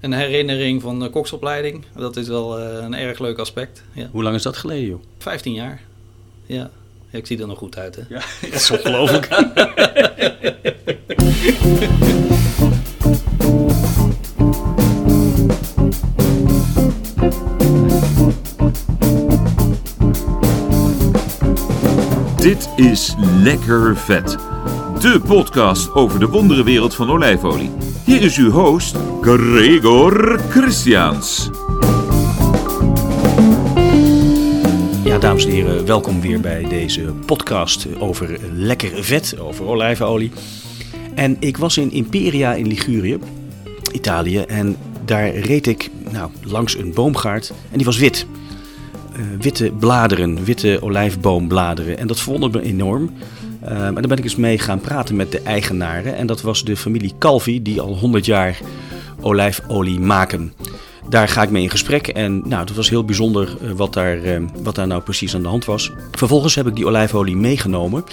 Een herinnering van de koksopleiding. Dat is wel eh, een erg leuk aspect. Ja. Hoe lang is dat geleden, joh? 15 jaar. Ja. Ja, Ik zie er nog goed uit, hè? Ja, dat is ongelooflijk. Dit is Lekker Vet. De podcast over de wonderenwereld van olijfolie. Hier is uw host, Gregor Christians. Ja, dames en heren, welkom weer bij deze podcast over lekker vet, over olijfolie. En ik was in Imperia in Ligurië, Italië, en daar reed ik nou, langs een boomgaard en die was wit. Eh, witte bladeren, witte olijfboombladeren. En dat verwonderde me enorm. Uh, en daar ben ik eens mee gaan praten met de eigenaren. En dat was de familie Calvi, die al 100 jaar olijfolie maken. Daar ga ik mee in gesprek en nou, dat was heel bijzonder eh, wat, daar, eh, wat daar nou precies aan de hand was. Vervolgens heb ik die olijfolie meegenomen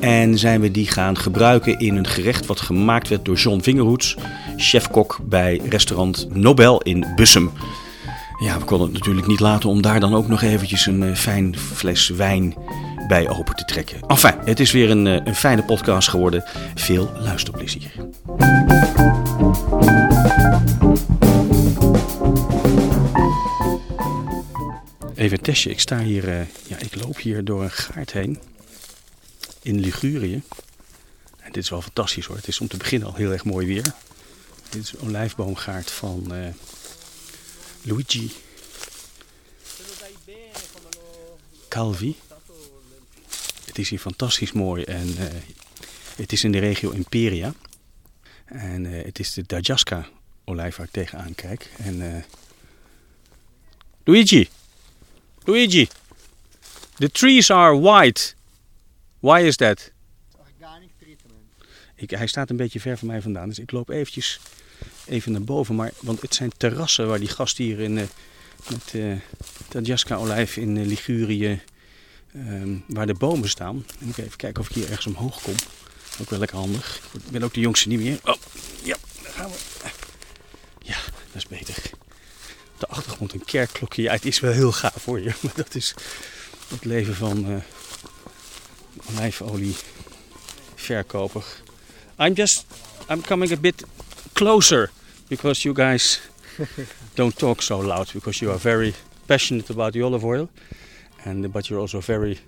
en zijn we die gaan gebruiken in een gerecht wat gemaakt werd door John Vingerhoets, chefkok bij restaurant Nobel in Bussum. Ja, we konden het natuurlijk niet laten om daar dan ook nog eventjes een eh, fijn fles wijn bij open te trekken. Enfin, het is weer een, eh, een fijne podcast geworden. Veel luisterplezier. Even een testje. Ik sta hier, eh, ja, ik loop hier door een gaard heen in Ligurië. En dit is wel fantastisch hoor. Het is om te beginnen al heel erg mooi weer. Dit is een olijfboomgaard van eh, Luigi Calvi. Het is hier fantastisch mooi en eh, het is in de regio Imperia. En eh, het is de Dajasca olijf waar ik tegenaan kijk. En, eh, Luigi! Luigi! The trees are white. Why is that? Organic treatment. Ik, hij staat een beetje ver van mij vandaan, dus ik loop eventjes even naar boven. Maar, want het zijn terrassen waar die gast hier in, met Tadjaska olijf in Ligurië, ehm, waar de bomen staan. Ik even kijken of ik hier ergens omhoog kom. Ook wel lekker handig. Ik ben ook de jongste niet meer. Oh, ja, daar gaan we. Ja, dat is beter. De achtergrond een kerkklokje. Het is wel heel gaaf hoor je. Maar dat is het leven van eh olijfolie verkoper. I'm just, I'm coming a bit closer because you guys don't talk so loud because you are very passionate about the olive oil, and but you're also very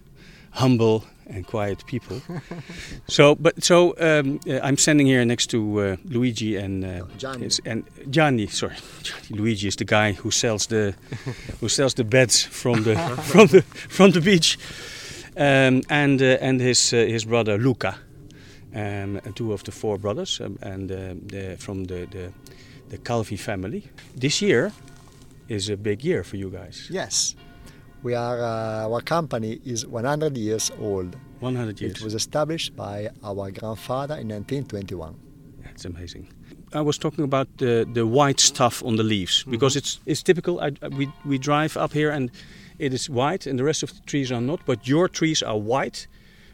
humble and quiet people. so, but so um, uh, I'm standing here next to uh, Luigi and uh, Gianni. his- and Gianni. Sorry, Gianni. Luigi is the guy who sells the who sells the beds from the from the from the beach, um, and uh, and his uh, his brother Luca um, two of the four brothers, um, and uh, the, from the, the the Calvi family. This year is a big year for you guys. Yes, we are. Uh, our company is 100 years old. 100 years. It was established by our grandfather in 1921. It's amazing. I was talking about the, the white stuff on the leaves because it's it's typical. I, we we drive up here and it is white, and the rest of the trees are not. But your trees are white,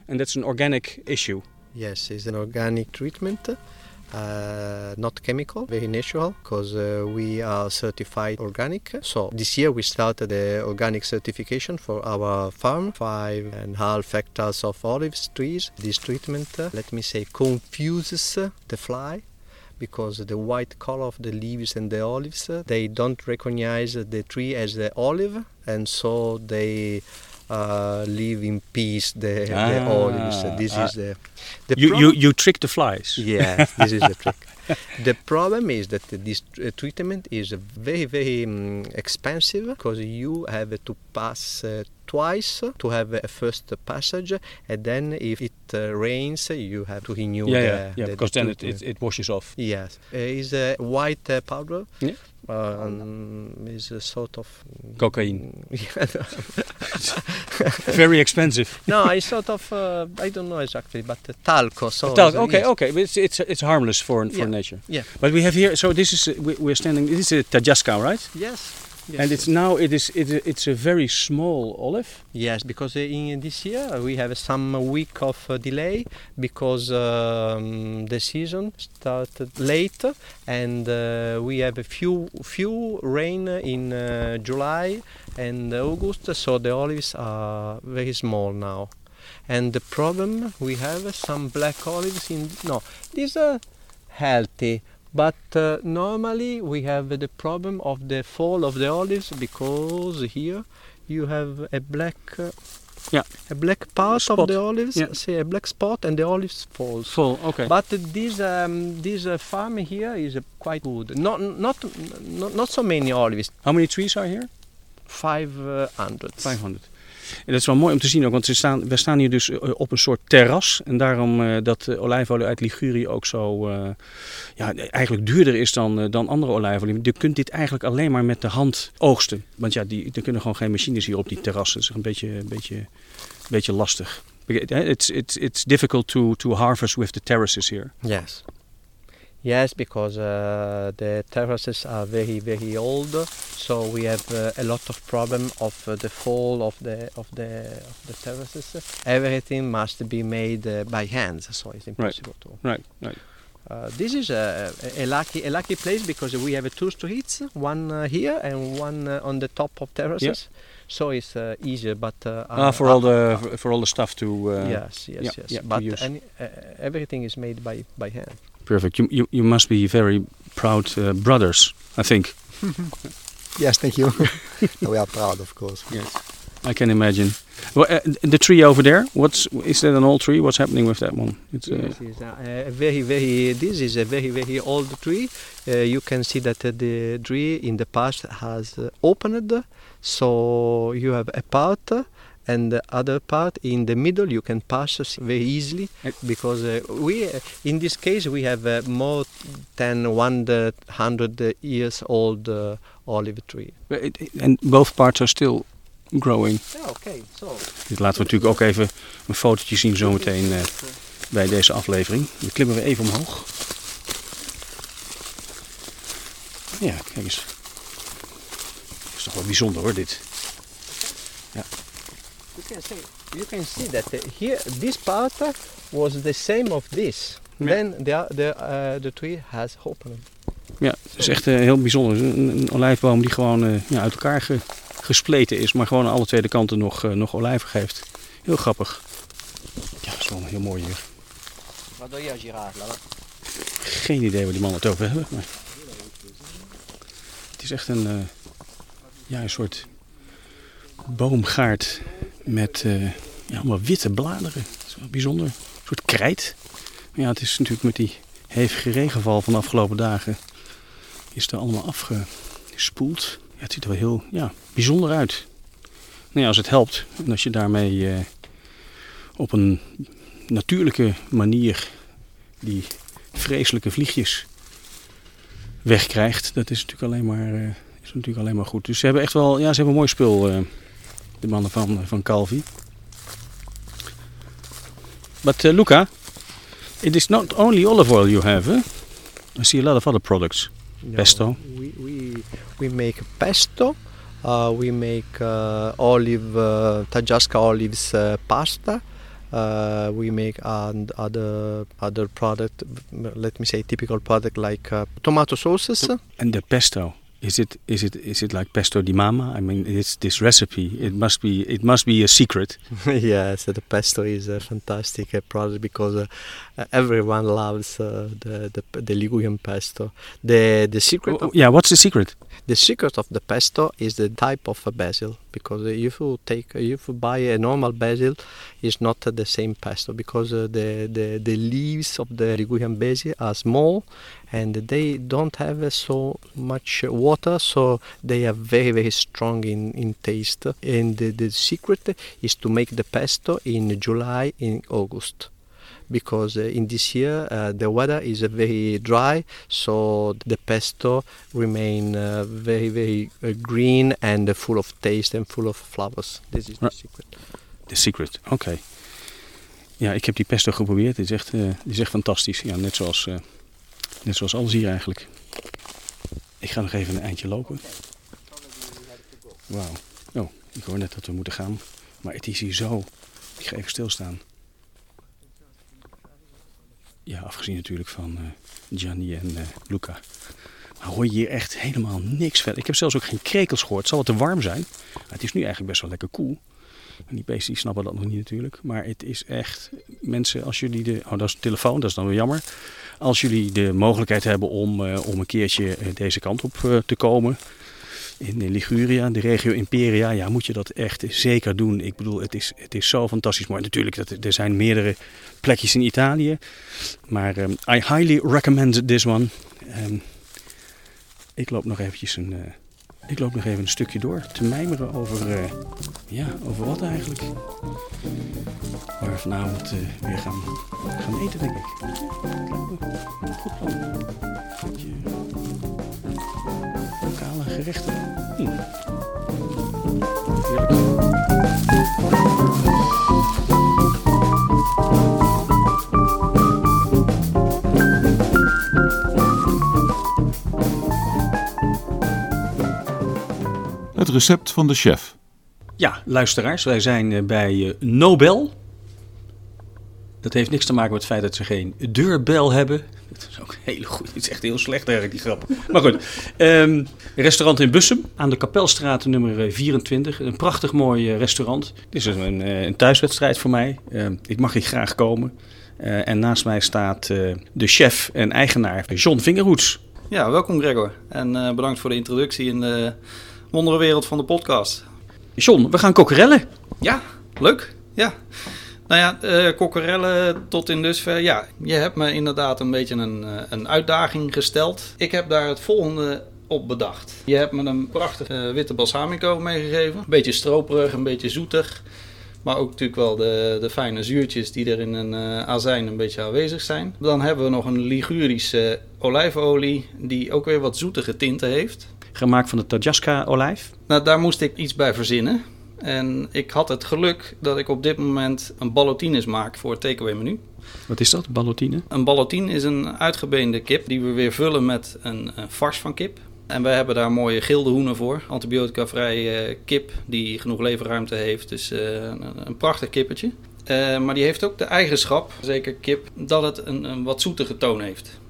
and that's an organic issue. Yes, it's an organic treatment, uh, not chemical, very natural, because uh, we are certified organic. So this year we started the organic certification for our farm, five and a half hectares of olives trees. This treatment, uh, let me say, confuses uh, the fly. Because the white color of the leaves and the olives, uh, they don't recognize the tree as the olive, and so they uh, live in peace. The, the Ah, olives. This is the the You, you you trick the flies. yeah, this is the trick. The problem is that this uh, treatment is very, very um, expensive because you have to pass uh, twice to have a first passage, and then if it uh, rains, you have to renew yeah, the, yeah, yeah. the- Because the then it, it, it washes off. Yes, uh, is a white uh, powder. Yeah. Uh, um, is a sort of Cocaine. Yeah, Very expensive. no, it's sort of uh, I don't know exactly, but uh, talco. So Talc, it's, uh, okay, yes. okay, but it's it's it's harmless for for Yeah. nature. Yeah. But we have here. So this is we, we're standing. This is a Tajaska, right? Yes. And it's now it is it, it's a very small olive. Yes, because in this year we have some week of uh, delay because um, the season started late and uh, we have a few few rain in uh, July and August, so the olives are very small now. And the problem we have some black olives in no, these are healthy. But uh, normally we have the problem of the fall of the olives because here you have a black uh, Yeah. a black part of the olives, Yeah. say a black spot, and the olives falls. Full. Okay. But this um, this uh, farm here is uh, quite good. Not not not, not so many olives. How many trees are here? Five uh, hundred. 500. En dat is wel mooi om te zien ook, want we staan, we staan hier dus eh, op een soort terras. En daarom eh, dat eh, olijfolie uit Ligurië ook zo ja, eigenlijk duurder is dan, dan andere olijfolie. Je kunt dit eigenlijk alleen maar met de hand oogsten. Want ja, die, er kunnen gewoon geen machines hier op die terrassen. Dat is een beetje, een beetje, een beetje lastig. It's, it's, it's difficult to, to harvest with the terraces here. Yes. Yes, because uh, the terraces are very very old, so we have uh, a lot of problem of uh, the fall of the of the of the terraces. Everything must be made uh, by hands, so it's impossible to. Right, right. Uh, this is a, a, a lucky a lucky place because we have two streets, one uh, here and one uh, on the top of terraces. So it's uh, easier, but uh, Ah, for all the for all the stuff to. Uh, yes, yes, yeah, yes. yeah, but any, uh, everything is made by by hand. Perfect. You, you, you must be very proud uh, brothers, I think. Yes, thank you. we are proud, of course. Yes, I can imagine. Well, uh, the tree over there, what's is that an old tree? What's happening with that one? It's uh, Yes, it's a, a very, very. This is a very, very old tree. Uh, you can see that uh, the tree in the past has uh, opened, so you have a part, uh, and the other part in the middle you can pass very easily Uh, because uh, we, uh, in this case, we have uh, more than 100 years old uh, olive tree. it, it- and both parts are still growing. Yeah, okay. So Dit laten we natuurlijk ook even een fotootje zien zometeen eh, bij deze aflevering. Dan klimmen we even omhoog. Ja, kijk eens. Dat is toch wel bijzonder hoor, dit. You can see, you can see that uh, here this part uh, was the same of this. Yeah. Then the the uh, the tree has opened. Ja, het is echt eh, heel bijzonder. Een, een olijfboom die gewoon eh, ja, uit elkaar ge- gespleten is, maar gewoon aan alle twee de kanten nog, eh, nog olijven geeft. Heel grappig. Ja, dat is wel heel mooi hier. Vado io a girarla. Geen idee waar die mannen het over hebben. Maar... Het is echt een, eh, ja, een soort boomgaard met eh, ja, allemaal witte bladeren. Dat is wel bijzonder. Een soort krijt. Ja, het is natuurlijk met die hevige regenval van de afgelopen dagen is er allemaal afgespoeld. Ja, het ziet er wel heel ja, bijzonder uit. Nou ja, als het helpt en als je daarmee eh, op een natuurlijke manier die vreselijke vliegjes wegkrijgt, dat is natuurlijk alleen maar, eh, is natuurlijk alleen maar goed. Dus ze hebben echt wel, ja, ze hebben een mooi spul, de mannen van, van Calvi. But uh, Luca, it is not only olive oil you have, eh? I see a lot of other products. Pesto. We we we make pesto. Uh, we make uh, olive uh, Tajasca olives uh, pasta. Uh, we make and other other product. Let me say typical product like uh, tomato sauces. And the pesto, is it is it is it like pesto di mama? I mean, it's this recipe. It must be it must be a secret. yes, the pesto is a fantastic uh, product because uh, everyone loves uh, the, the the Ligurian pesto. The the secret Oh, yeah, what's the secret? The secret of the pesto is the type of a basil because if you take if you buy a normal basil, it's not the same pesto because uh, the, the the leaves of the Ligurian basil are small and they don't have so much water, so they are very very strong in in taste. And the, the secret is to make the pesto in July in August because uh, in this year uh, the weather is uh, very dry so the pesto remain very very green and full of taste and full of flavors this is the Right. secret The secret, oké. Ja, ik heb die pesto geprobeerd. Het is echt, eh, het is echt fantastisch. Ja, net zoals, eh, net zoals alles hier eigenlijk. Ik ga nog even een eindje lopen. Wauw. Oh, ik hoor net dat we moeten gaan. Maar het is hier zo. Ik ga even stilstaan. Ja, afgezien natuurlijk van uh, Gianni en uh, Luca. Maar hoor je hier echt helemaal niks verder. Ik heb zelfs ook geen krekels gehoord. Het zal wat te warm zijn. Het is nu eigenlijk best wel lekker koel. Die beesten snappen dat nog niet natuurlijk. Maar het is echt... Mensen, als jullie de... Oh, dat is een telefoon. Dat is dan weer jammer. Als jullie de mogelijkheid hebben om, uh, om een keertje deze kant op te komen in Liguria, de regio Imperia, ja, moet je dat echt zeker doen. Ik bedoel, het is, het is zo fantastisch mooi. Natuurlijk, dat, er zijn meerdere plekjes in Italië. Maar um, I highly recommend this one. Um, ik loop nog eventjes een, uh, ik loop nog even een stukje door te mijmeren over, uh, ja, over wat eigenlijk. Waar we vanavond uh, weer gaan, gaan eten, denk ik. Goed. Gerechten. Hm. Heerlijk. Het recept van de chef. Ja, luisteraars, wij zijn bij Nobel. Dat heeft niks te maken met het feit dat ze geen deurbel hebben. Dat is ook heel goed. Het is echt heel slecht eigenlijk, die grap. Maar goed. Um, restaurant in Bussum aan de Kapelstraat nummer 24. Een prachtig mooi restaurant. Dit is een, een thuiswedstrijd voor mij. Uh, ik mag hier graag komen. Uh, en naast mij staat uh, de chef en eigenaar John Vingerhoets. Ja, welkom Gregor. En bedankt voor de introductie in de wonderenwereld van de podcast. John, we gaan kokkerellen. Ja, leuk. Ja. Nou ja, uh, tot in dusver. Ja, je hebt me inderdaad een beetje een, een uitdaging gesteld. Ik heb daar het volgende op bedacht. Je hebt me een prachtige witte balsamico meegegeven. Een beetje stroperig, een beetje zoetig. Maar ook natuurlijk wel de, de fijne zuurtjes die er in een uh, azijn een beetje aanwezig zijn. Dan hebben we nog een Ligurische olijfolie die ook weer wat zoetige tinten heeft. Gemaakt van de Tajasca olijf? Nou, daar moest ik iets bij verzinnen. En ik had het geluk dat ik op dit moment een ballotines maak voor het takeaway menu. Wat is dat, ballotine? Een ballotine is een uitgebeende kip die we weer vullen met een, een fars van kip. En wij hebben daar mooie gilde hoenen voor. Antibiotica-vrije uh, kip die genoeg leverruimte heeft. Dus uh, een, een, prachtig kippetje. Uh, maar die heeft ook de eigenschap, zeker kip, dat het een, een wat zoetige toon heeft.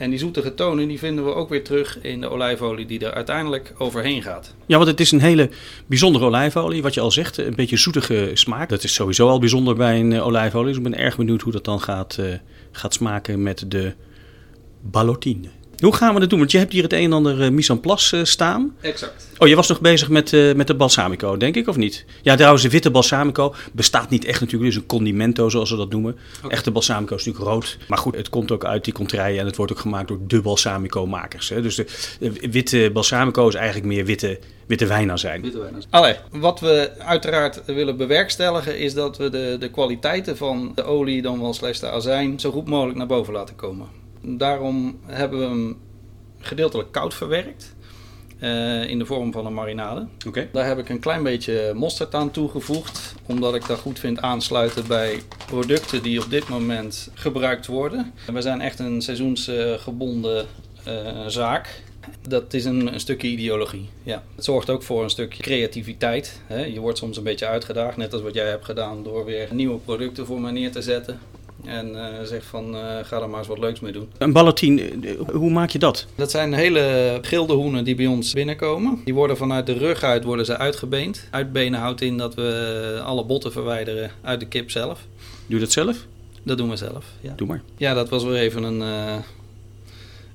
En die zoetige tonen die vinden we ook weer terug in de olijfolie die er uiteindelijk overheen gaat. Ja, want het is een hele bijzondere olijfolie. Wat je al zegt, een beetje zoetige smaak. Dat is sowieso al bijzonder bij een olijfolie. Dus ik ben erg benieuwd hoe dat dan gaat, uh, gaat smaken met de ballotine. Hoe gaan we dat doen? Want je hebt hier het een en ander uh, mise en place uh, staan. Exact. Oh, je was nog bezig met, uh, met de balsamico, denk ik, of niet? Ja, trouwens, de witte balsamico bestaat niet echt natuurlijk. Het is een condimento, zoals we dat noemen. Okay. Echte balsamico is natuurlijk rood. Maar goed, het komt ook uit die contraien en het wordt ook gemaakt door de balsamico-makers. Hè? Dus de, de, witte balsamico is eigenlijk meer witte, witte wijnazijn. Witte wijnazijn. Allee, wat we uiteraard willen bewerkstelligen is dat we de, de kwaliteiten van de olie, dan wel slechts de azijn, zo goed mogelijk naar boven laten komen. Daarom hebben we hem gedeeltelijk koud verwerkt. Uh, in de vorm van een marinade. Okay. Daar heb ik een klein beetje mosterd aan toegevoegd. Omdat ik dat goed vind aansluiten bij producten die op dit moment gebruikt worden. We zijn echt een seizoensgebonden uh, zaak. Dat is een, een, stukje ideologie. Ja. Het zorgt ook voor een stukje creativiteit. Hè. Je wordt soms een beetje uitgedaagd, net als wat jij hebt gedaan, door weer nieuwe producten voor mij neer te zetten. En uh, zegt van uh, ga er maar eens wat leuks mee doen. Een ballotine, hoe maak je dat? Dat zijn hele gilde hoenen die bij ons binnenkomen. Die worden vanuit de rug uit worden ze uitgebeend. Uitbenen houdt in dat we alle botten verwijderen uit de kip zelf. Doe je dat zelf? Dat doen we zelf, ja. Doe maar. Ja, dat was weer even een, uh,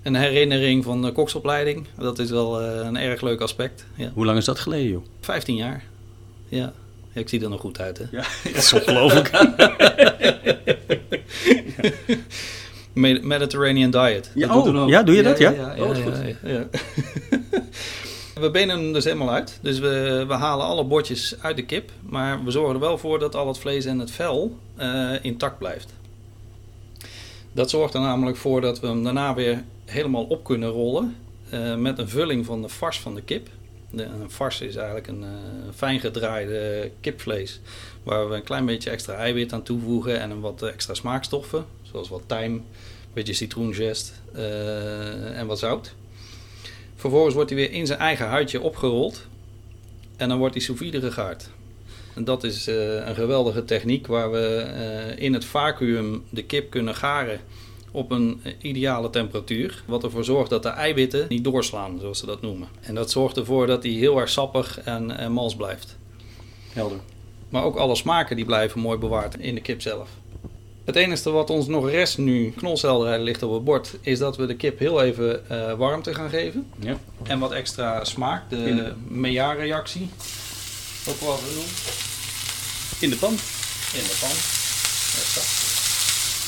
een herinnering van de koksopleiding. Dat is wel een erg leuk aspect. Ja. Hoe lang is dat geleden, joh? 15 jaar, ja. Ja, ik zie er nog goed uit, hè? Ja, dat is ongelooflijk. Mediterranean diet. Ja, dat oh, ja, doe je dat? Ja, ja, ja, oh, ja We benen hem dus helemaal uit. Dus we, we halen alle botjes uit de kip. Maar we zorgen er wel voor dat al het vlees en het vel uh, intact blijft. Dat zorgt er namelijk voor dat we hem daarna weer helemaal op kunnen rollen. Uh, met een vulling van de vars van de kip. Een fars is eigenlijk een uh, fijn gedraaide kipvlees. Waar we een klein beetje extra eiwit aan toevoegen en een wat extra smaakstoffen. Zoals wat tijm, een beetje citroengest uh, en wat zout. Vervolgens wordt hij weer in zijn eigen huidje opgerold. En dan wordt die sous vide gegaard. En dat is eh, een geweldige techniek waar we eh, in het vacuüm de kip kunnen garen op een ideale temperatuur. Wat ervoor zorgt dat de eiwitten niet doorslaan, zoals ze dat noemen. En dat zorgt ervoor dat die heel erg sappig en, en mals blijft. Helder. Maar ook alle smaken die blijven mooi bewaard in de kip zelf. Het enige wat ons nog rest nu knolselderij ligt op het bord, is dat we de kip heel even eh, warmte gaan geven. Ja. En wat extra smaak, de de- Maillard-reactie. Ook wel. In de pan. In de pan. Exact.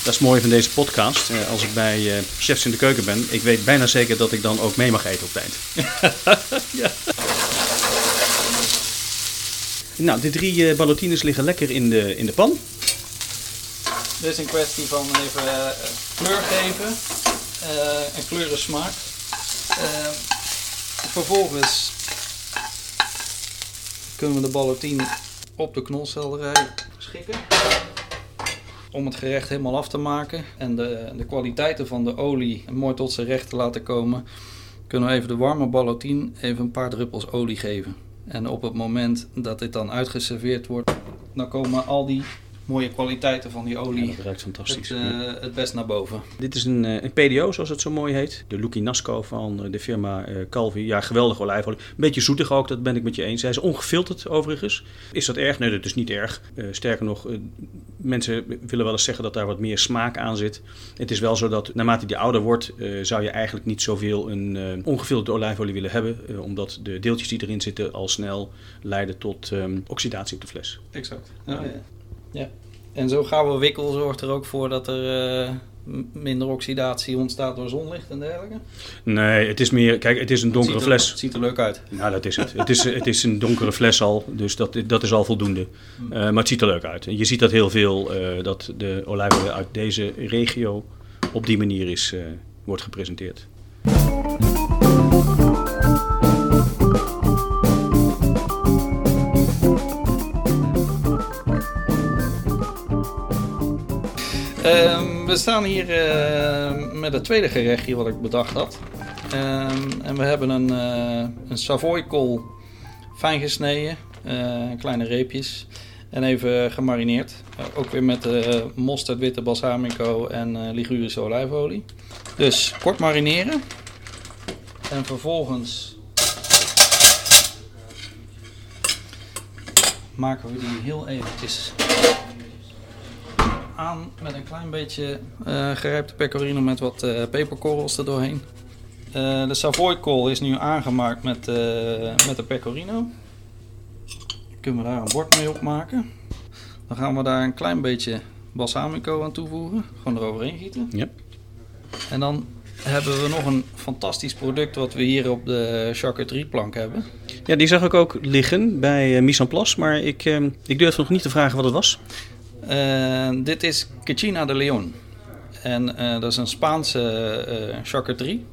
Dat is mooi van deze podcast. Eh, als ik bij eh, chefs in de keuken ben, ik weet bijna zeker dat ik dan ook mee mag eten op tijd. ja. Nou, de drie eh, ballotines liggen lekker in de, in de pan. Dit is een kwestie van even kleur geven en kleuren smaak. Vervolgens kunnen we de ballotine op de knolselderij schikken. Om het gerecht helemaal af te maken en de, de kwaliteiten van de olie mooi tot zijn recht te laten komen, kunnen we even de warme ballotine even een paar druppels olie geven. En op het moment dat dit dan uitgeserveerd wordt, dan komen al die mooie kwaliteiten van die Ja, olie dat ruikt fantastisch. het, Ja. eh, het best naar boven. Dit is een, eh, een PDO, zoals het zo mooi heet. De Lucky Nasco van eh, de firma Calvi. Ja, geweldige olijfolie. Een beetje zoetig ook, dat ben ik met je eens. Hij is ongefilterd overigens. Is dat erg? Nee, dat is niet erg. Sterker nog, mensen willen wel eens zeggen dat daar wat meer smaak aan zit. Het is wel zo dat naarmate die ouder wordt, zou je eigenlijk niet zoveel een ongefilterde olijfolie willen hebben. omdat de deeltjes die erin zitten al snel leiden tot ehm, oxidatie op de fles. Exact. Ja, ja. En zo gauw we wikkel zorgt er ook voor dat er eh, minder oxidatie ontstaat door zonlicht en dergelijke. Nee, het is meer, kijk, het is een donkere Het er- fles. Het ziet er leuk uit. Nou, dat is het. Het is, het is een donkere fles al, dus dat, dat is al voldoende. Eh, maar het ziet er leuk uit. Je ziet dat heel veel, eh, dat de olijfolie uit deze regio op die manier is, eh, wordt gepresenteerd. Ehm, we staan hier eh, met het tweede gerechtje wat ik bedacht had. Ehm, en we hebben een, eh een fijn gesneden, eh, kleine reepjes. En even gemarineerd. Ook weer met mosterd, witte balsamico en Ligurische olijfolie. Dus kort marineren. En vervolgens maken we die heel eventjes aan met een klein beetje eh gerijpte pecorino met wat eh, peperkorrels er doorheen. Eh, de Savoy kool is nu aangemaakt met, met de pecorino. Kunnen we daar een bord mee opmaken. Dan gaan we daar een klein beetje balsamico aan toevoegen. Gewoon eroverheen gieten. Ja. En dan hebben we nog een fantastisch product wat we hier op de charcuterie plank hebben. ja, die zag ik ook liggen bij uh, Mise en Place, maar ik, eh, ik durf nog niet te vragen wat het was. Eh, dit is Cecina de Leon. En eh, dat is een Spaanse eh charcuterie.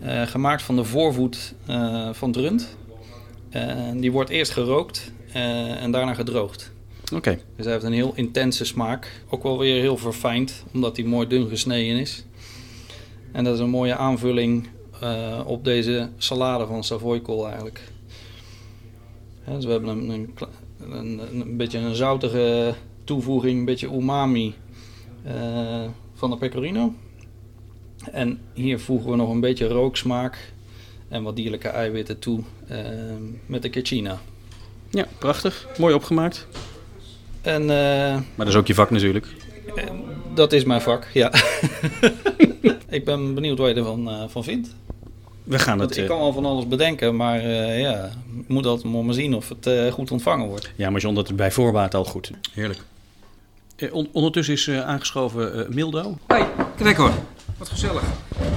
Eh, gemaakt van de voorvoet van. En die wordt eerst gerookt en daarna gedroogd. Oké, Dus hij heeft een heel intense smaak. Ook wel weer heel verfijnd, omdat hij mooi dun gesneden is. En dat is een mooie aanvulling op deze salade van Savoykool eigenlijk. Dus we hebben een, een, kle- een, een beetje een zoutige toevoeging, een beetje umami eh, van de pecorino. En hier voegen we nog een beetje rooksmaak en wat dierlijke eiwitten toe eh, met de cecina. ja, prachtig. Mooi opgemaakt. En eh, Maar dat is ook je vak natuurlijk. Dat is mijn vak, ja. ik ben benieuwd wat je ervan eh, van vindt. We gaan Want het... ik kan wel van alles bedenken, maar eh, ja, ik moet altijd maar maar zien of het eh, goed ontvangen wordt. Ja, maar John, dat is bij voorbaat al goed. Heerlijk. Eh, on- ondertussen is eh, aangeschoven eh, Mildo. Hoi, Gregor. Wat gezellig.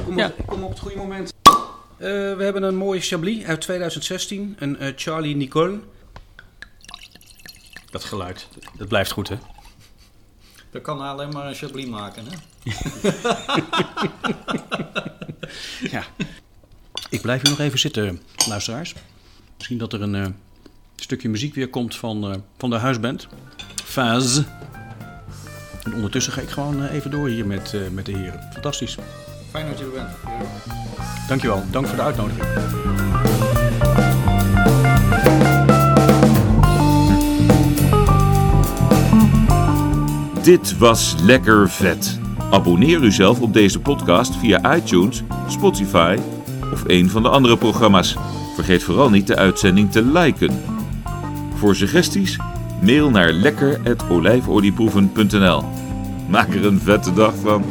Kom, Ja. op, kom op het goede moment. Eh, we hebben een mooie Chablis uit 2016. Een eh, Charlie Nicole. Dat geluid, dat blijft goed hè? Dat kan alleen maar een chablis maken, hè? Ja. Ik blijf hier nog even zitten, luisteraars. Misschien dat er een eh, stukje muziek weer komt van, eh, van de huisband. Faz ondertussen ga ik gewoon eh, even door hier met, eh, met de heren. Fantastisch. Fijn dat je er bent. Dankjewel. Dank voor de uitnodiging. Dit was lekker vet. Abonneer uzelf op deze podcast via iTunes, Spotify of een van de andere programma's. Vergeet vooral niet de uitzending te liken. Voor suggesties mail naar lekker@olijfolieproeven.nl. Maak er een vette dag van.